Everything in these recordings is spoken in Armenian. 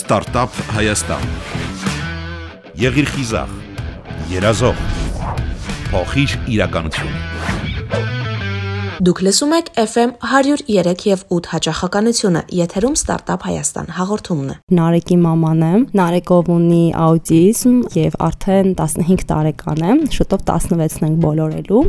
Ստարտափ Հայաստան։ Եղիր խիզախ, երազող, փոխիր իրականություն։ Դուք լսում եք FM 103 եւ 8 հաճախականությունը։ Եթերում Ստարտափ Հայաստան հաղորդումն է։ Նարեկի մաման եմ։ Նարեկով ունի աուտիզմ եւ արդեն 15 տարեկան է։ Շուտով 16-ն ենք բոլորելու։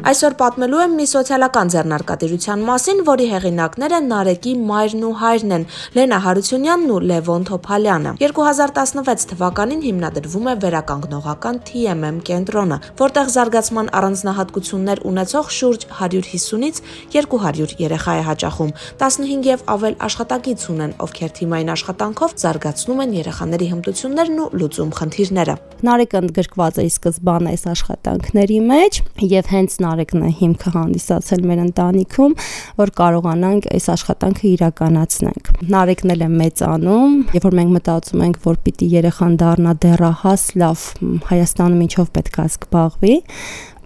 Այսօր պատմելու եմ մի սոցիալական ձեռնարկատիրության մասին, որի հեղինակները Նարեկի մայրն ու հայրն են՝ Լենա Հարությունյանն ու Լևոն Թոփալյանը։ 2016 թվականին հիմնադրվում է վերականգնողական TMM կենտրոնը, որտեղ զարգացման առանձնահատկություններ ունեցող շուրջ 150-ից 200 երեխա է հաճախում։ 15 եւ ավել աշխատակից ունեն, ովքեր թիմային աշխատանքով զարգացնում են երեխաների հմտություններն ու լուծում խնդիրները։ Նարեկը ընդգրկված է սկզբան այս աշխատանքների մեջ եւ հենց նա Նարեկն է հիմքը հանդիսացել մեր ընտանիքում, որ կարողանանք այս աշխատանքը իրականացնենք։ Նարեկն էլ է մեծանում, երբ որ մենք մտածում ենք, որ պիտի երեխան դառնա դեռահաս, լավ, Հայաստանում ինչով պետք է զբաղվի,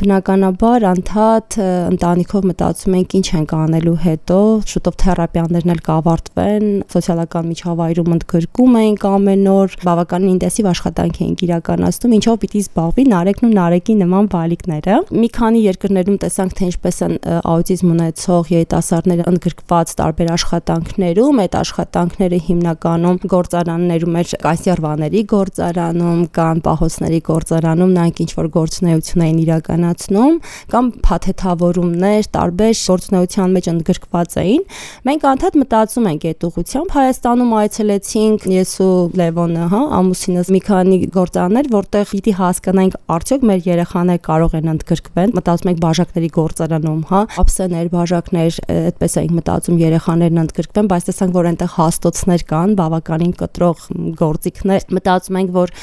բնականաբար անդադ ընտանիքով մտածում ենք ինչ ենք անելու հետո, շուտով թերապիաներն էլ կավարտվեն, սոցիալական միջավայրում ընդգրկում ենք ամեն օր, բավականին ինտենսիվ աշխատանք ենք իրականացնում, ինչով պիտի զբաղվի Նարեկն ու Նարեկի նման բալիկները։ Մի քանի երկրներում տեսանք, թե ինչպես են աուտիզմ ունեցող երիտասարդները ընդգրկված տարբեր աշխատանքներում, այդ աշխատանքները հիմնականում գործարաններում էր կասերվաների գործարանում, կան պահոցների գործարանում, նրանք ինչ որ գործունեություն էին իրական իրականացնում կամ փաթեթավորումներ տարբեր գործունեության մեջ ընդգրկված էին։ Մենք անդադ մտածում ենք այդ ուղությամբ Հայաստանում այցելեցինք ես ու Լևոնը, հա, ամուսինս մի քանի գործարաններ, որտեղ պիտի հասկանանք արդյոք մեր երեխաները կարող են ընդգրկվեն։ Մտածում ենք բաժակների գործարանում, հա, ափսեներ, բաժակներ, այդպես ենք մտածում երեխաներն ընդգրկվեն, բայց տեսանք, որ այնտեղ հաստոցներ կան, բավականին կտրող գործիքներ։ Մտածում ենք, որ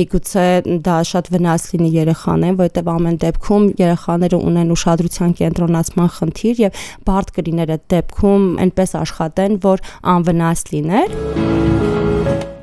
միգուցե դա շատ վնաս լինի երեխաներին, որովհետև ամեն դեպքում դեպքում երեխաները ունեն ուշադրության կենտրոնացման խնդիր եւ բարդ կլիներ այդ դեպքում այնպես աշխատեն, որ անվնաս լիներ։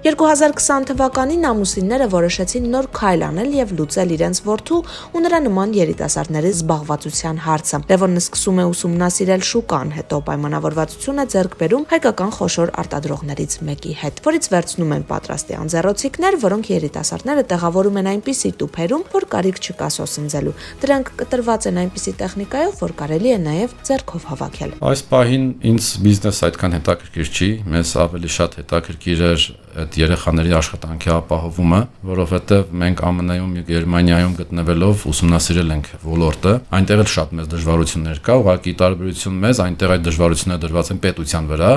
2020 թվականին ամուսինները որոշեցին նոր քայլ անել եւ լուծել իրենց ворթու ու նրա նման երիտասարդների զբաղվածության հարցը։ Լևոնը սկսում է ուսումնասիրել շուկան, հետո պայմանավորվածություն է ձեռք բերում հայկական խոշոր արտադրողներից մեկի հետ, որից վերցնում են պատրաստի անձեռոցիկներ, որոնք երիտասարդները տեղավորում են այնպիսի տուփերում, որ կարիք չկա սոսնձելու։ Դրանք կտրված են այնպիսի տեխնիկայով, որ կարելի է նաեւ ձեռքով հավաքել։ Այս պահին ինձ բիզնես այդքան հետաքրքիր չի, մեզ ավելի շատ հետաքրքիր էր այդ երեխաների աշխատանքի ապահովումը, որովհետև մենք ԱՄՆ-ում եւ Գերմանիայում գտնվելով ուսումնասիրել ենք ոլորտը, այնտեղ էլ շատ մեծ դժվարություններ կա, ուղղակի տարբերություն մեզ, այնտեղ այդ դժվարությունները դրված են պետության վրա,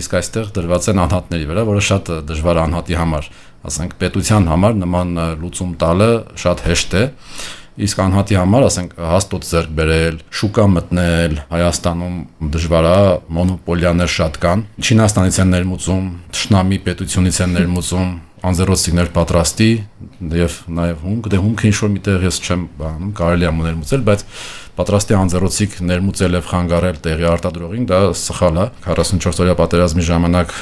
իսկ այստեղ դրված են անհատների վրա, որը շատ դժվար անհատի համար, ասենք պետության համար նման լուծում տալը շատ հեշտ է իսկ անհատի համար, ասենք, հաստոտ ձեռք բերել, շուկա մտնել, Հայաստանում դժվար է, մոնոպոլիաներ շատ կան։ Չինաստանից են ներմուծում, Թշնամի պետությունից են ներմուծում, անձեռոցիկներ պատրաստի եւ նաեւ հումք, դե հումքը ինչ որ միտեղ ես չեմ բանում, կարելի է ներմուծել, բայց պատրաստի անձեռոցիկ ներմուծել եւ խանգարել տեղի արտադրողին, դա սխալ է։ 44 օրյա պատերազմի ժամանակ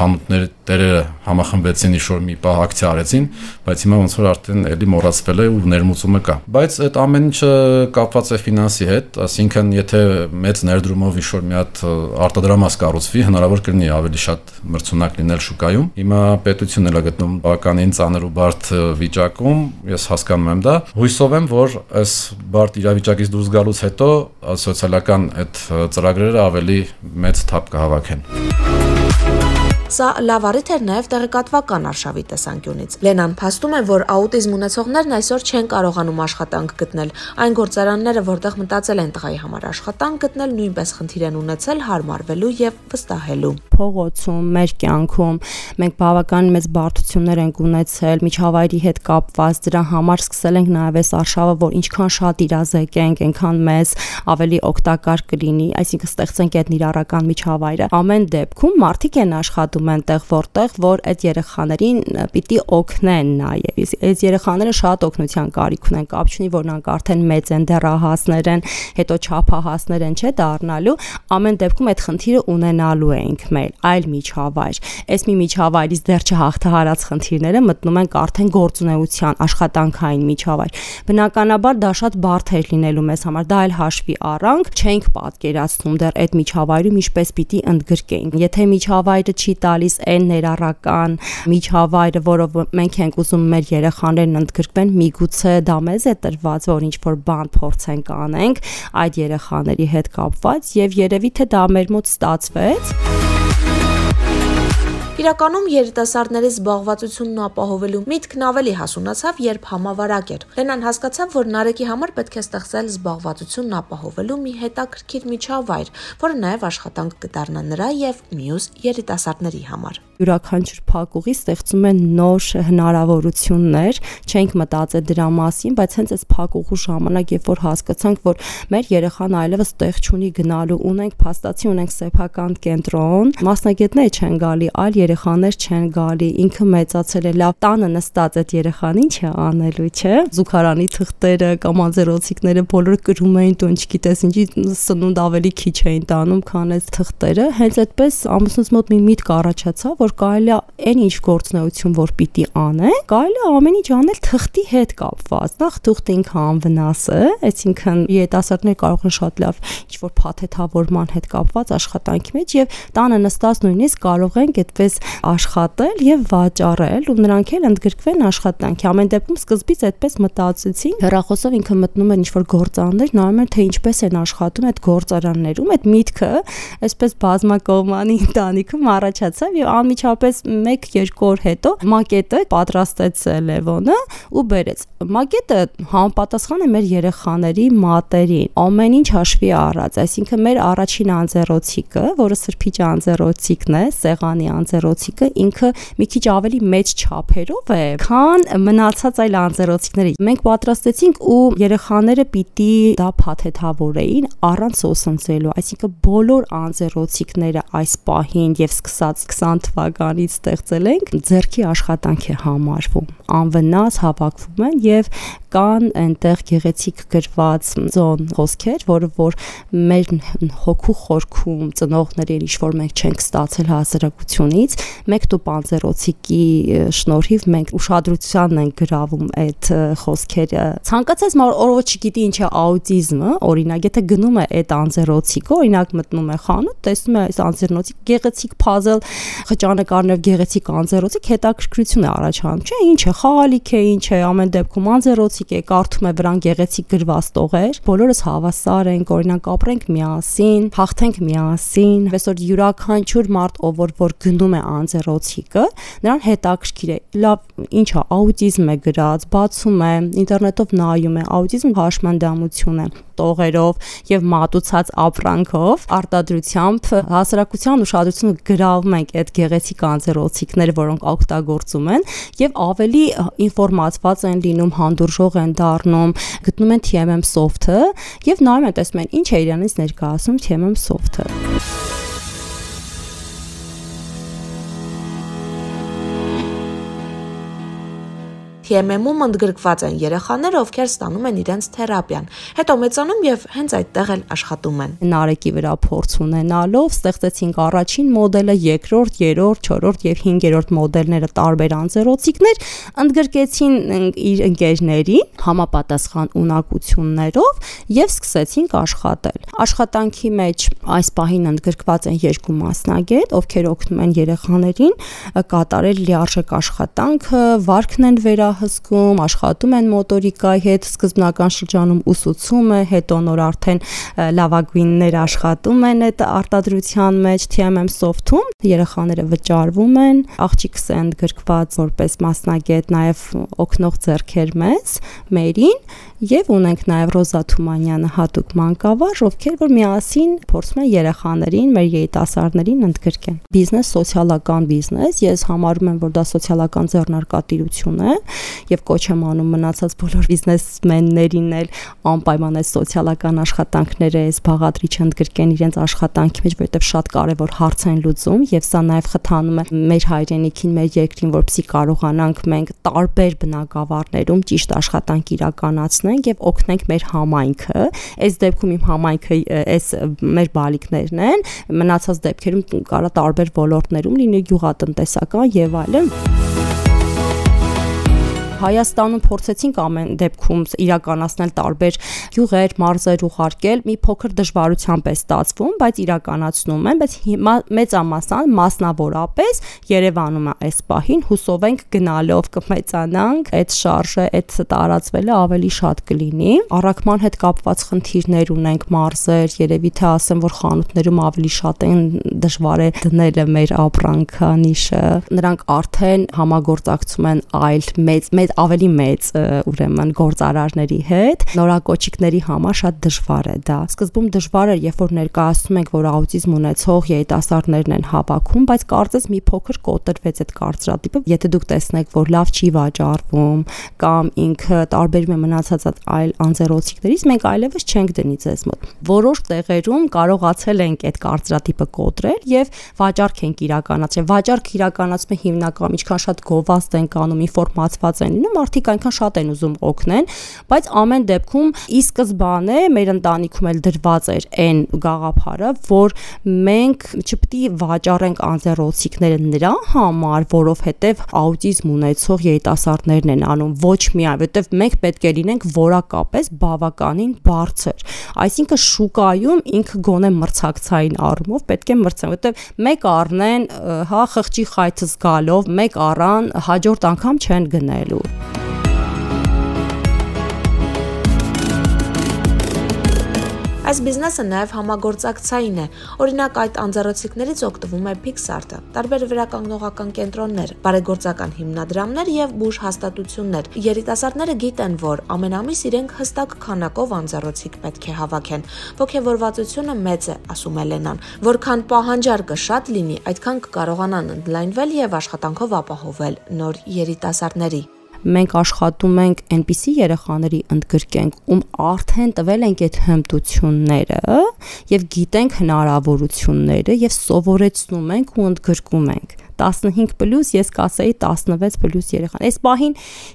համուտների տերերը համախմբեցին ինչ-որ մի պահ ակցիա արեցին, բայց հիմա ոնց որ արդեն էլի մոռացվել է ու ներմուծումը կա։ Բայց այդ ամեն ինչը կապված է ֆինանսի հետ, ասինքն եթե մեծ ներդրումով ինչ-որ մի հատ արտադրամաս կառուցվի, հնարավոր կլինի ավելի շատ մրցունակ լինել շուկայում։ Հիմա պետությունն էլ է գտնում բավականին ծանր ու բարդ վիճակում, ես հասկանում եմ դա։ Հույսով եմ, որ այս բարդ իրավիճակից դուրս գալուց հետո սոցիալական այդ ծրագրերը ավելի մեծ թափ կհավաքեն։ Սա լավ առիթ էր նաև տեղեկատվական արշավի տեսանկյունից։ Լենան փաստում է, որ աուտիզմ ունեցողներն այսօր չեն կարողանում աշխատանք գտնել։ Այն գործարանները, որտեղ մտածել են տղայի համար աշխատանք գտնել, նույնպես խնդիր են ունեցել հարմարվելու եւ վստահելու։ Փողոցում, մեր կյանքում մենք բավական մեծ բարդություններ ենք ունեցել միջավայրի հետ կապված, դրա համար սկսել ենք նաև այս արշավը, որ ինչքան շատ իրազեկենք, այնքան մեզ ավելի օգտակար կլինի, այսինքն ստեղծենք այդ նիրարական միջավայրը։ Ամեն դեպքում մարդիկ են աշխատում աշխատում են տեղ որտեղ, որ այդ երեխաներին պիտի օգնեն նաև։ Իսկ այդ երեխաները շատ օգնության կարիք ունեն, կապ չունի որ նրանք արդեն մեծ են, դեռահասներ են, հետո չափահասներ են, չէ՞ դառնալու, ամեն դեպքում այդ խնդիրը ունենալու ենք մեր այլ միջավայր։ Այս մի միջավայրից դեռ չհաղթահարած խնդիրները մտնում են արդեն գործունեության, աշխատանքային միջավայր։ Բնականաբար դա շատ բարդ էր լինելու մեզ համար, դա այլ հաշվի առանք, չենք պատկերացնում դեռ այդ միջավայրում ինչպես պիտի ընդգրկենք։ Եթե միջավայրը չի տալիս այն ներառական միջավայրը, որով մենք ենք ուզում մեր երեխաներն ընդգրկվեն, միգուցե դա մեզ է տրված, որ ինչ որ բան փորձենք անենք այդ երեխաների հետ կապված եւ երևի թե դա մեր մոտ ստացվեց։ Իրականում երիտասարդների զբաղվածությունն ապահովելու միտքն ավելի հասունացավ, երբ համավարակ էր։ Լենան հասկացավ, որ Նարեկի համար պետք է ստեղծել զբաղվածությունն ապահովելու մի հետաքրքիր միջավայր, որը նաև աշխատանք կդառնա նրա եւ մյուս երիտասարդների համար յուրաքանչյուր փակուղի ստեղծում են նոր հնարավորություններ, չենք մտածել դրա մասին, բայց հենց այս փակուղու ժամանակ, երբ որ հասկացանք, որ մեր երեխան այլևս տեղ չունի գնալու, ունենք փաստացի ունենք սեփական կենտրոն, մասնագետներ չեն գալի, այլ երեխաներ չեն գալի, ինքը մեծացել է, լավ տանը նստած այդ երեխան ինչ է անելու, չէ՞։ Զուգարանի թղթերը կամ անձերոցիկները բոլորը կրում էին տուն, չգիտես ինչի սնունդ ավելի քիչ էին տանում, քան այս թղթերը։ Հենց այդպես ամուսնուց մոտ մի միտք առաջացավ, որ կարելի է այն ինչ գործնություն, որ պիտի անեն, կարելի է ամեն ինչ անել թղթի հետ կապված։ Նախ թուղթը ինքը անվնաս է, այսինքն երիտասարդները կարող են շատ լավ ինչ որ փաթեթավորման հետ կապված աշխատանքի մեջ եւ տանը նստած նույնիսկ կարող են այդպես աշխատել եւ վաճառել ու նրանք էլ ընդգրկվեն աշխատանքի։ Ամեն դեպքում սկզբից այդպես մտածեցին։ Հեռախոսով ինքը մտնում էր ինչ որ գործարաններ, նայում էր թե ինչպես են աշխատում այդ գործարաններում, այդ միտքը այսպես բազմակողմանի ընտանիքում առաջացավ եւ անմիջապես 1-2 օր հետո մակետը պատրաստեց Լևոնը ու բերեց։ Մակետը համապատասխան է մեր երեխաների մատերին։ Ամեն ինչ հաշվի առած, այսինքն մեր առաջին անձեռոցիկը, որը սրբիչ անձեռոցիկն է, սեղանի անձեռոցիկը, ինքը մի քիչ ավելի մեծ չափերով է, քան մնացած այլ անձեռոցիկները։ Մենք պատրաստեցինք ու երեխաները պիտի դա փաթեթավորեին առանց սոսնցելու, այսինքն բոլոր անձեռոցիկները այս պահին եւ սկսած 20 թվականից ստեղծել ենք, ձերքի աշխատանք է համարվում։ Անվնաս հավաքվում են եւ կան այնտեղ գեղեցիկ գրված ձոն խոսքեր, որը որ մեր հոգու խորքում ծնողներին ինչ որ մենք չենք ստացել հասարակությունից, մեկ դու պանձերոցիկի շնորհիվ մենք ուշադրությանն ենք գրավում այդ խոսքերը։ Ցանկացած օրը չգիտի ինչ է աուտիզմը, օրինակ, եթե գնում է այդ անձերոցիկը, օրինակ մտնում է խանութ, տեսնում է այս անձերոցիկ գեղեցիկ puzzle խճանկարներով գեղեցիկ անձեռոցիկ հետաքրքրություն է առաջանում, չէ՞, ինչ է, խաղալիք է, ինչ է, ամեն դեպքում անձեռոցիկ է, կարդում է վրան գեղեցիկ գրված տողեր, բոլորս հավասար ենք, օրինակ ապրենք միասին, հաղթենք միասին, այսօր յուրաքանչյուր մարդ, ով որ որ գնում է անձեռոցիկը, նրան հետաքրքիր է, լավ, ինչ է, աուտիզմ է գրած, բացում է, ինտերնետով նայում է, աուտիզմ հաշմանդամություն է տողերով եւ մատուցած ապրանքով արտադրությամբ հասարակության ուշադրությունը գրավում ենք այդ գեղեցիկ անձեռոցիկները, որոնք օգտագործում են եւ ավելի ինֆորմացված են լինում, հանդուրժող են դառնում, գտնում են TMM soft-ը եւ նայում են տեսնում են ինչ է իրանից ներկայացնում TMM soft-ը։ TMM-ում ընդգրկված են երեխաները, ովքեր ստանում են իրենց թերապիան, հետո մեծանում եւ հենց այդտեղ էլ աշխատում են։ Նարեկի վրա փորձ ունենալով ստեղծեցինք առաջին մոդելը, երկրորդ, երրորդ, չորրորդ եւ հինգերորդ մոդելները տարբեր անձեռոցիկներ, ընդգրկեցին իր ընկերներին համապատասխան ունակություններով եւ սկսեցինք աշխատել։ Աշխատանքի մեջ այս պահին ընդգրկված են երկու մասնագետ, ովքեր օգնում են երեխաներին կատարել լիարժեք աշխատանքը, վարքն են վերա հսկում, աշխատում են մոտորիկայի հետ, սկզբնական շրջանում ուսուցում է, հետո նոր արդեն լավագույններ աշխատում են այդ արտադրության մեջ TMM soft-ում, երեխաները վճարվում են, աղջիկս են գրկված որպես մասնագետ, նաև օգնող ձեռքեր մեզ, մերին եւ ունենք նաեւ Ռոզա Թումանյանը հատուկ մանկավար, ովքեր որ միասին փորձում են երեխաներին, մեր երիտասարդներին ընդգրկեն։ Բիզնես սոցիալական բիզնես, ես համարում եմ, որ դա սոցիալական ձեռնարկատիրություն է եւ կոչ եմ անում մնացած բոլոր բիզնեսմեններին էլ անպայման այս սոցիալական աշխատանքները այս բաղադրիչ ընդգրկեն իրենց աշխատանքի մեջ, որովհետեւ շատ կարեւոր հարց են լուծում եւ սա նաեւ խթանում է մեր հայրենիքին, մեր երկրին, որպեսզի կարողանանք մենք տարբեր բնակավարներում ճիշտ աշխատանք իրականացնենք եւ օգնենք մեր համայնքը։ Այս դեպքում իմ համայնքը այս մեր բալիկներն են, մնացած դեպքերում կարա տարբեր ոլորտներում լինի գյուղատնտեսական եւ այլն։ Հայաստանում փորձեցինք ամեն դեպքում իրականացնել տարբեր գյուղեր, մարզեր ուղարկել, մի փոքր դժվարությամբ է ստացվում, բայց իրականացնում են, բայց հիմա մեծամասան մասնավորապես Երևանում է այս պահին հուսով ենք գնալով կմեծանանք, այդ շարժը, այդ տարածվելը ավելի շատ կլինի։ Առաքման հետ կապված խնդիրներ ունենք մարզեր, երևի թե ասեմ, որ խանութներում ավելի շատ են դժվար է դնելը մեր ապրանքանիշը։ Նրանք արդեն համագործակցում են այլ մեծ մեծ ավելի մեծ ուրեմն գործարարների հետ նորակոչիկների համար շատ դժվար է դա սկզբում դժվար էր երբ որ ներկայացնում ենք որ աուտիզմ ունեցող երիտասարդներն են հավաքում բայց կարծես մի փոքր կոտրվեց այդ կարծրատիպը եթե դուք տեսնեք որ լավ չի վաճառվում կամ ինքը տարբերում է մնացած այլ անձեռոցիկներից մենք այլևս չենք դնի ձեզ մոտ որոշ տեղերում կարողացել ենք այդ կարծրատիպը կոտրել եւ վաճառք ենք իրականացրել վաճառք իրականացումը հիմնականում ինչքան շատ գովազդ են կանում ինֆորմացված են լինում, մարդիկ այնքան շատ են ուզում օգնեն, բայց ամեն դեպքում ի սկզբանե մեր ընտանիքում էլ դրված էր այն գաղափարը, որ մենք չպետք է վաճառենք անձեռոցիկները նրա համար, որովհետև աուտիզմ ունեցող երիտասարդներն են անում, ոչ միայն, որովհետև մենք պետք է լինենք որակապես բավականին բարձր։ Այսինքն շուկայում ինքը գոնե մրցակցային առումով պետք է մրցեն, որովհետև մեկ առնեն, հա, խղճի խայթը զգալով, մեկ առան հաջորդ անգամ չեն գնելու։ Այս բիզնեսը նաև համագործակցային է։ Օրինակ այդ անձեռոցիկներից օգտվում է Pixart-ը, տարբեր վերականգնողական կենտրոններ, բարեգործական հիմնադրամներ եւ բուժ հաստատություններ։ Երիտասարդները գիտեն, որ ամեն ամիս իրենք հստակ քանակով անձեռոցիկ պետք է հավաքեն։ Ոգևորվածությունը մեծ է, ասում է Լենան։ Որքան պահանջարկը շատ լինի, այդքան կկարողանան ընդլայնվել եւ աշխատանքով ապահովել նոր երիտասարդների մենք աշխատում ենք այնպիսի երեխաների ընդգրկենք, ում արդեն տվել ենք այդ հմտությունները եւ գիտենք հնարավորությունները եւ սովորեցնում ենք ու ընդգրկում ենք 15+, ես կասեի 16+ երեխան։ Այս պահին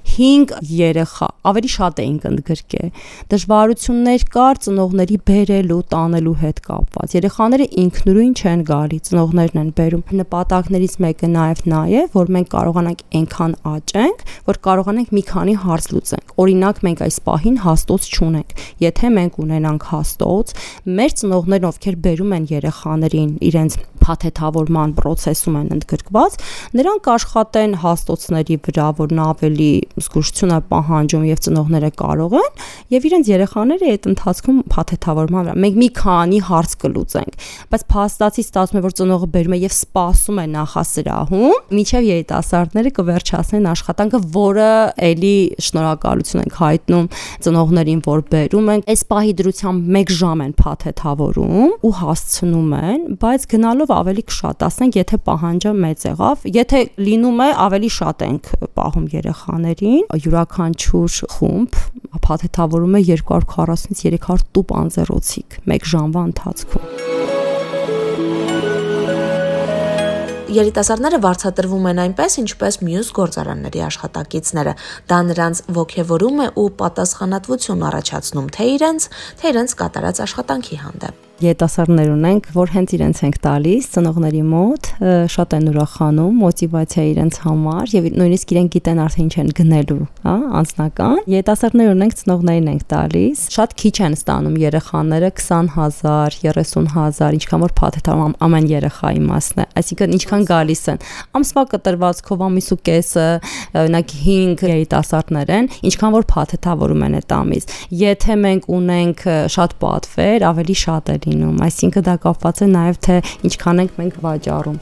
5 երեխա, ավելի շատ էինք ընդգրկել։ Դժվարություններ կար ծնողների բերելու, տանելու հետ կապված։ Երեխաները ինքնուրույն չեն գալի, ծնողներն են բերում։ Նպատակներից մեկը նաև նա է, որ մենք կարողանանք այնքան աճենք, որ կարողանանք մի քանի հարց լուծենք։ Օրինակ մենք այս պահին հաստոց չունենք։ Եթե մենք ունենանք հաստոց, մեր ծնողներն ովքեր բերում են երեխաներին իրենց փաթեթավորման process-ում են ընդգրկված, նրանք աշխատեն հաստոցների վրա, որն ավելի զգուշություն է պահանջում եւ ծնողները կարող են եւ իրենց երեխաները այդ ընթացքում փաթեթավորման վրա մենք մի քանի հարց կլուծենք, բայց փաստացի ստացվում է որ ծնողը բերում է եւ սպասում է նախասրահում, միջև երիտասարդները կվերջացնեն աշխատանքը, որը էլի շնորհակալություն ենք հայտնում ծնողներին, որ բերում են։ Այս պահի դրությամբ 1 ժամ են փաթեթավորում ու հասցնում են, բայց գնալով ավելի կշատացնենք, եթե պահանջը մեծ եղավ, եթե լինում է ավելի շատ ենք պահում երեխաներին, յուրաքանչյուր խումբ փաթեթավորում է 240-ից 300 տուփ անձեռոցիկ 1 ժամվա ընթացքում երիտասարդները վարձատրվում են այնպես, ինչպես մյուս գործարանների աշխատակիցները։ Դա նրանց ողջևորում է ու պատասխանատվություն առաջացնում թե իրենց, թե իրենց կատարած աշխատանքի հանդեպ երիտասարդներ ունենք, որ հենց իրենց ենք տալիս ծնողների մոտ, շատ են ուրախանում, մոտիվացիա իրենց համար եւ նույնիսկ իրենք գիտեն արդեն ինչ են գնելու, հա, անձնական։ Երիտասարդներ ունենք, ծնողներին ենք տալիս։ Շատ քիչ են ստանում երեխաները 20000, 30000, ինչքան որ փաթեթարում ամեն երեխայի մասն է։ Այսինքն ինչքան գալիս են։ Ամսվա կտրվածքով ամիս ու կեսը, օրինակ 5 երիտասարդներ են, ինչքան որ փաթեթավորում են այդ ամիս։ Եթե մենք ունենք շատ պատվեր, ավելի շատ է լինում, այսինքն դա կապված է նաև թե ինչքան ենք մենք վաճառում։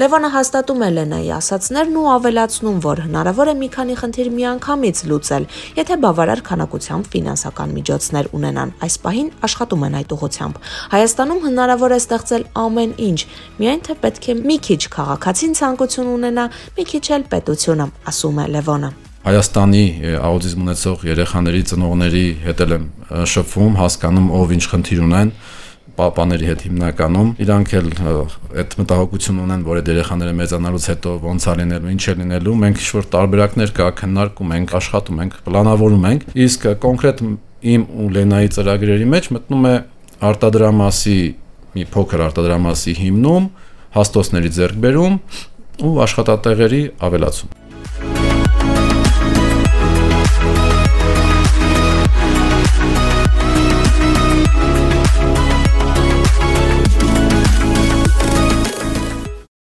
Լևոնը հաստատում է Լենայի ասացներն ու ավելացնում, որ հնարավոր է մի քանի խնդիր միանգամից լուծել, եթե բավարար քանակությամբ ֆինանսական միջոցներ ունենան։ Այս պահին աշխատում են այդ ուղղությամբ։ Հայաստանում հնարավոր է ստեղծել ամեն ինչ, միայն թե պետք է մի քիչ քաղաքացին ցանկություն ունենա, մի քիչ էլ պետությունը, ասում է Լևոնը։ Հայաստանի աուտիզմ ունեցող երեխաների ծնողների հետ եմ շփվում, հասկանում ով ինչ խնդիր ունեն պապաների հետ հիմնականում իրանք էլ այդ մտահոգություն ունեն, որ այդ երեխաները մեծանալուց հետո ոնց է լինելու, ինչ է լինելու։ Մենք ինչ որ տարբերակներ կա, քննարկում ենք, աշխատում ենք, պլանավորում ենք։ Իսկ կոնկրետ իմ ու Լենայի ծրագրերի մեջ մտնում է արտադրամասի մի փոքր արտադրամասի հիմնում, հաստոցների ձեռքբերում ու աշխատատեղերի ավելացում։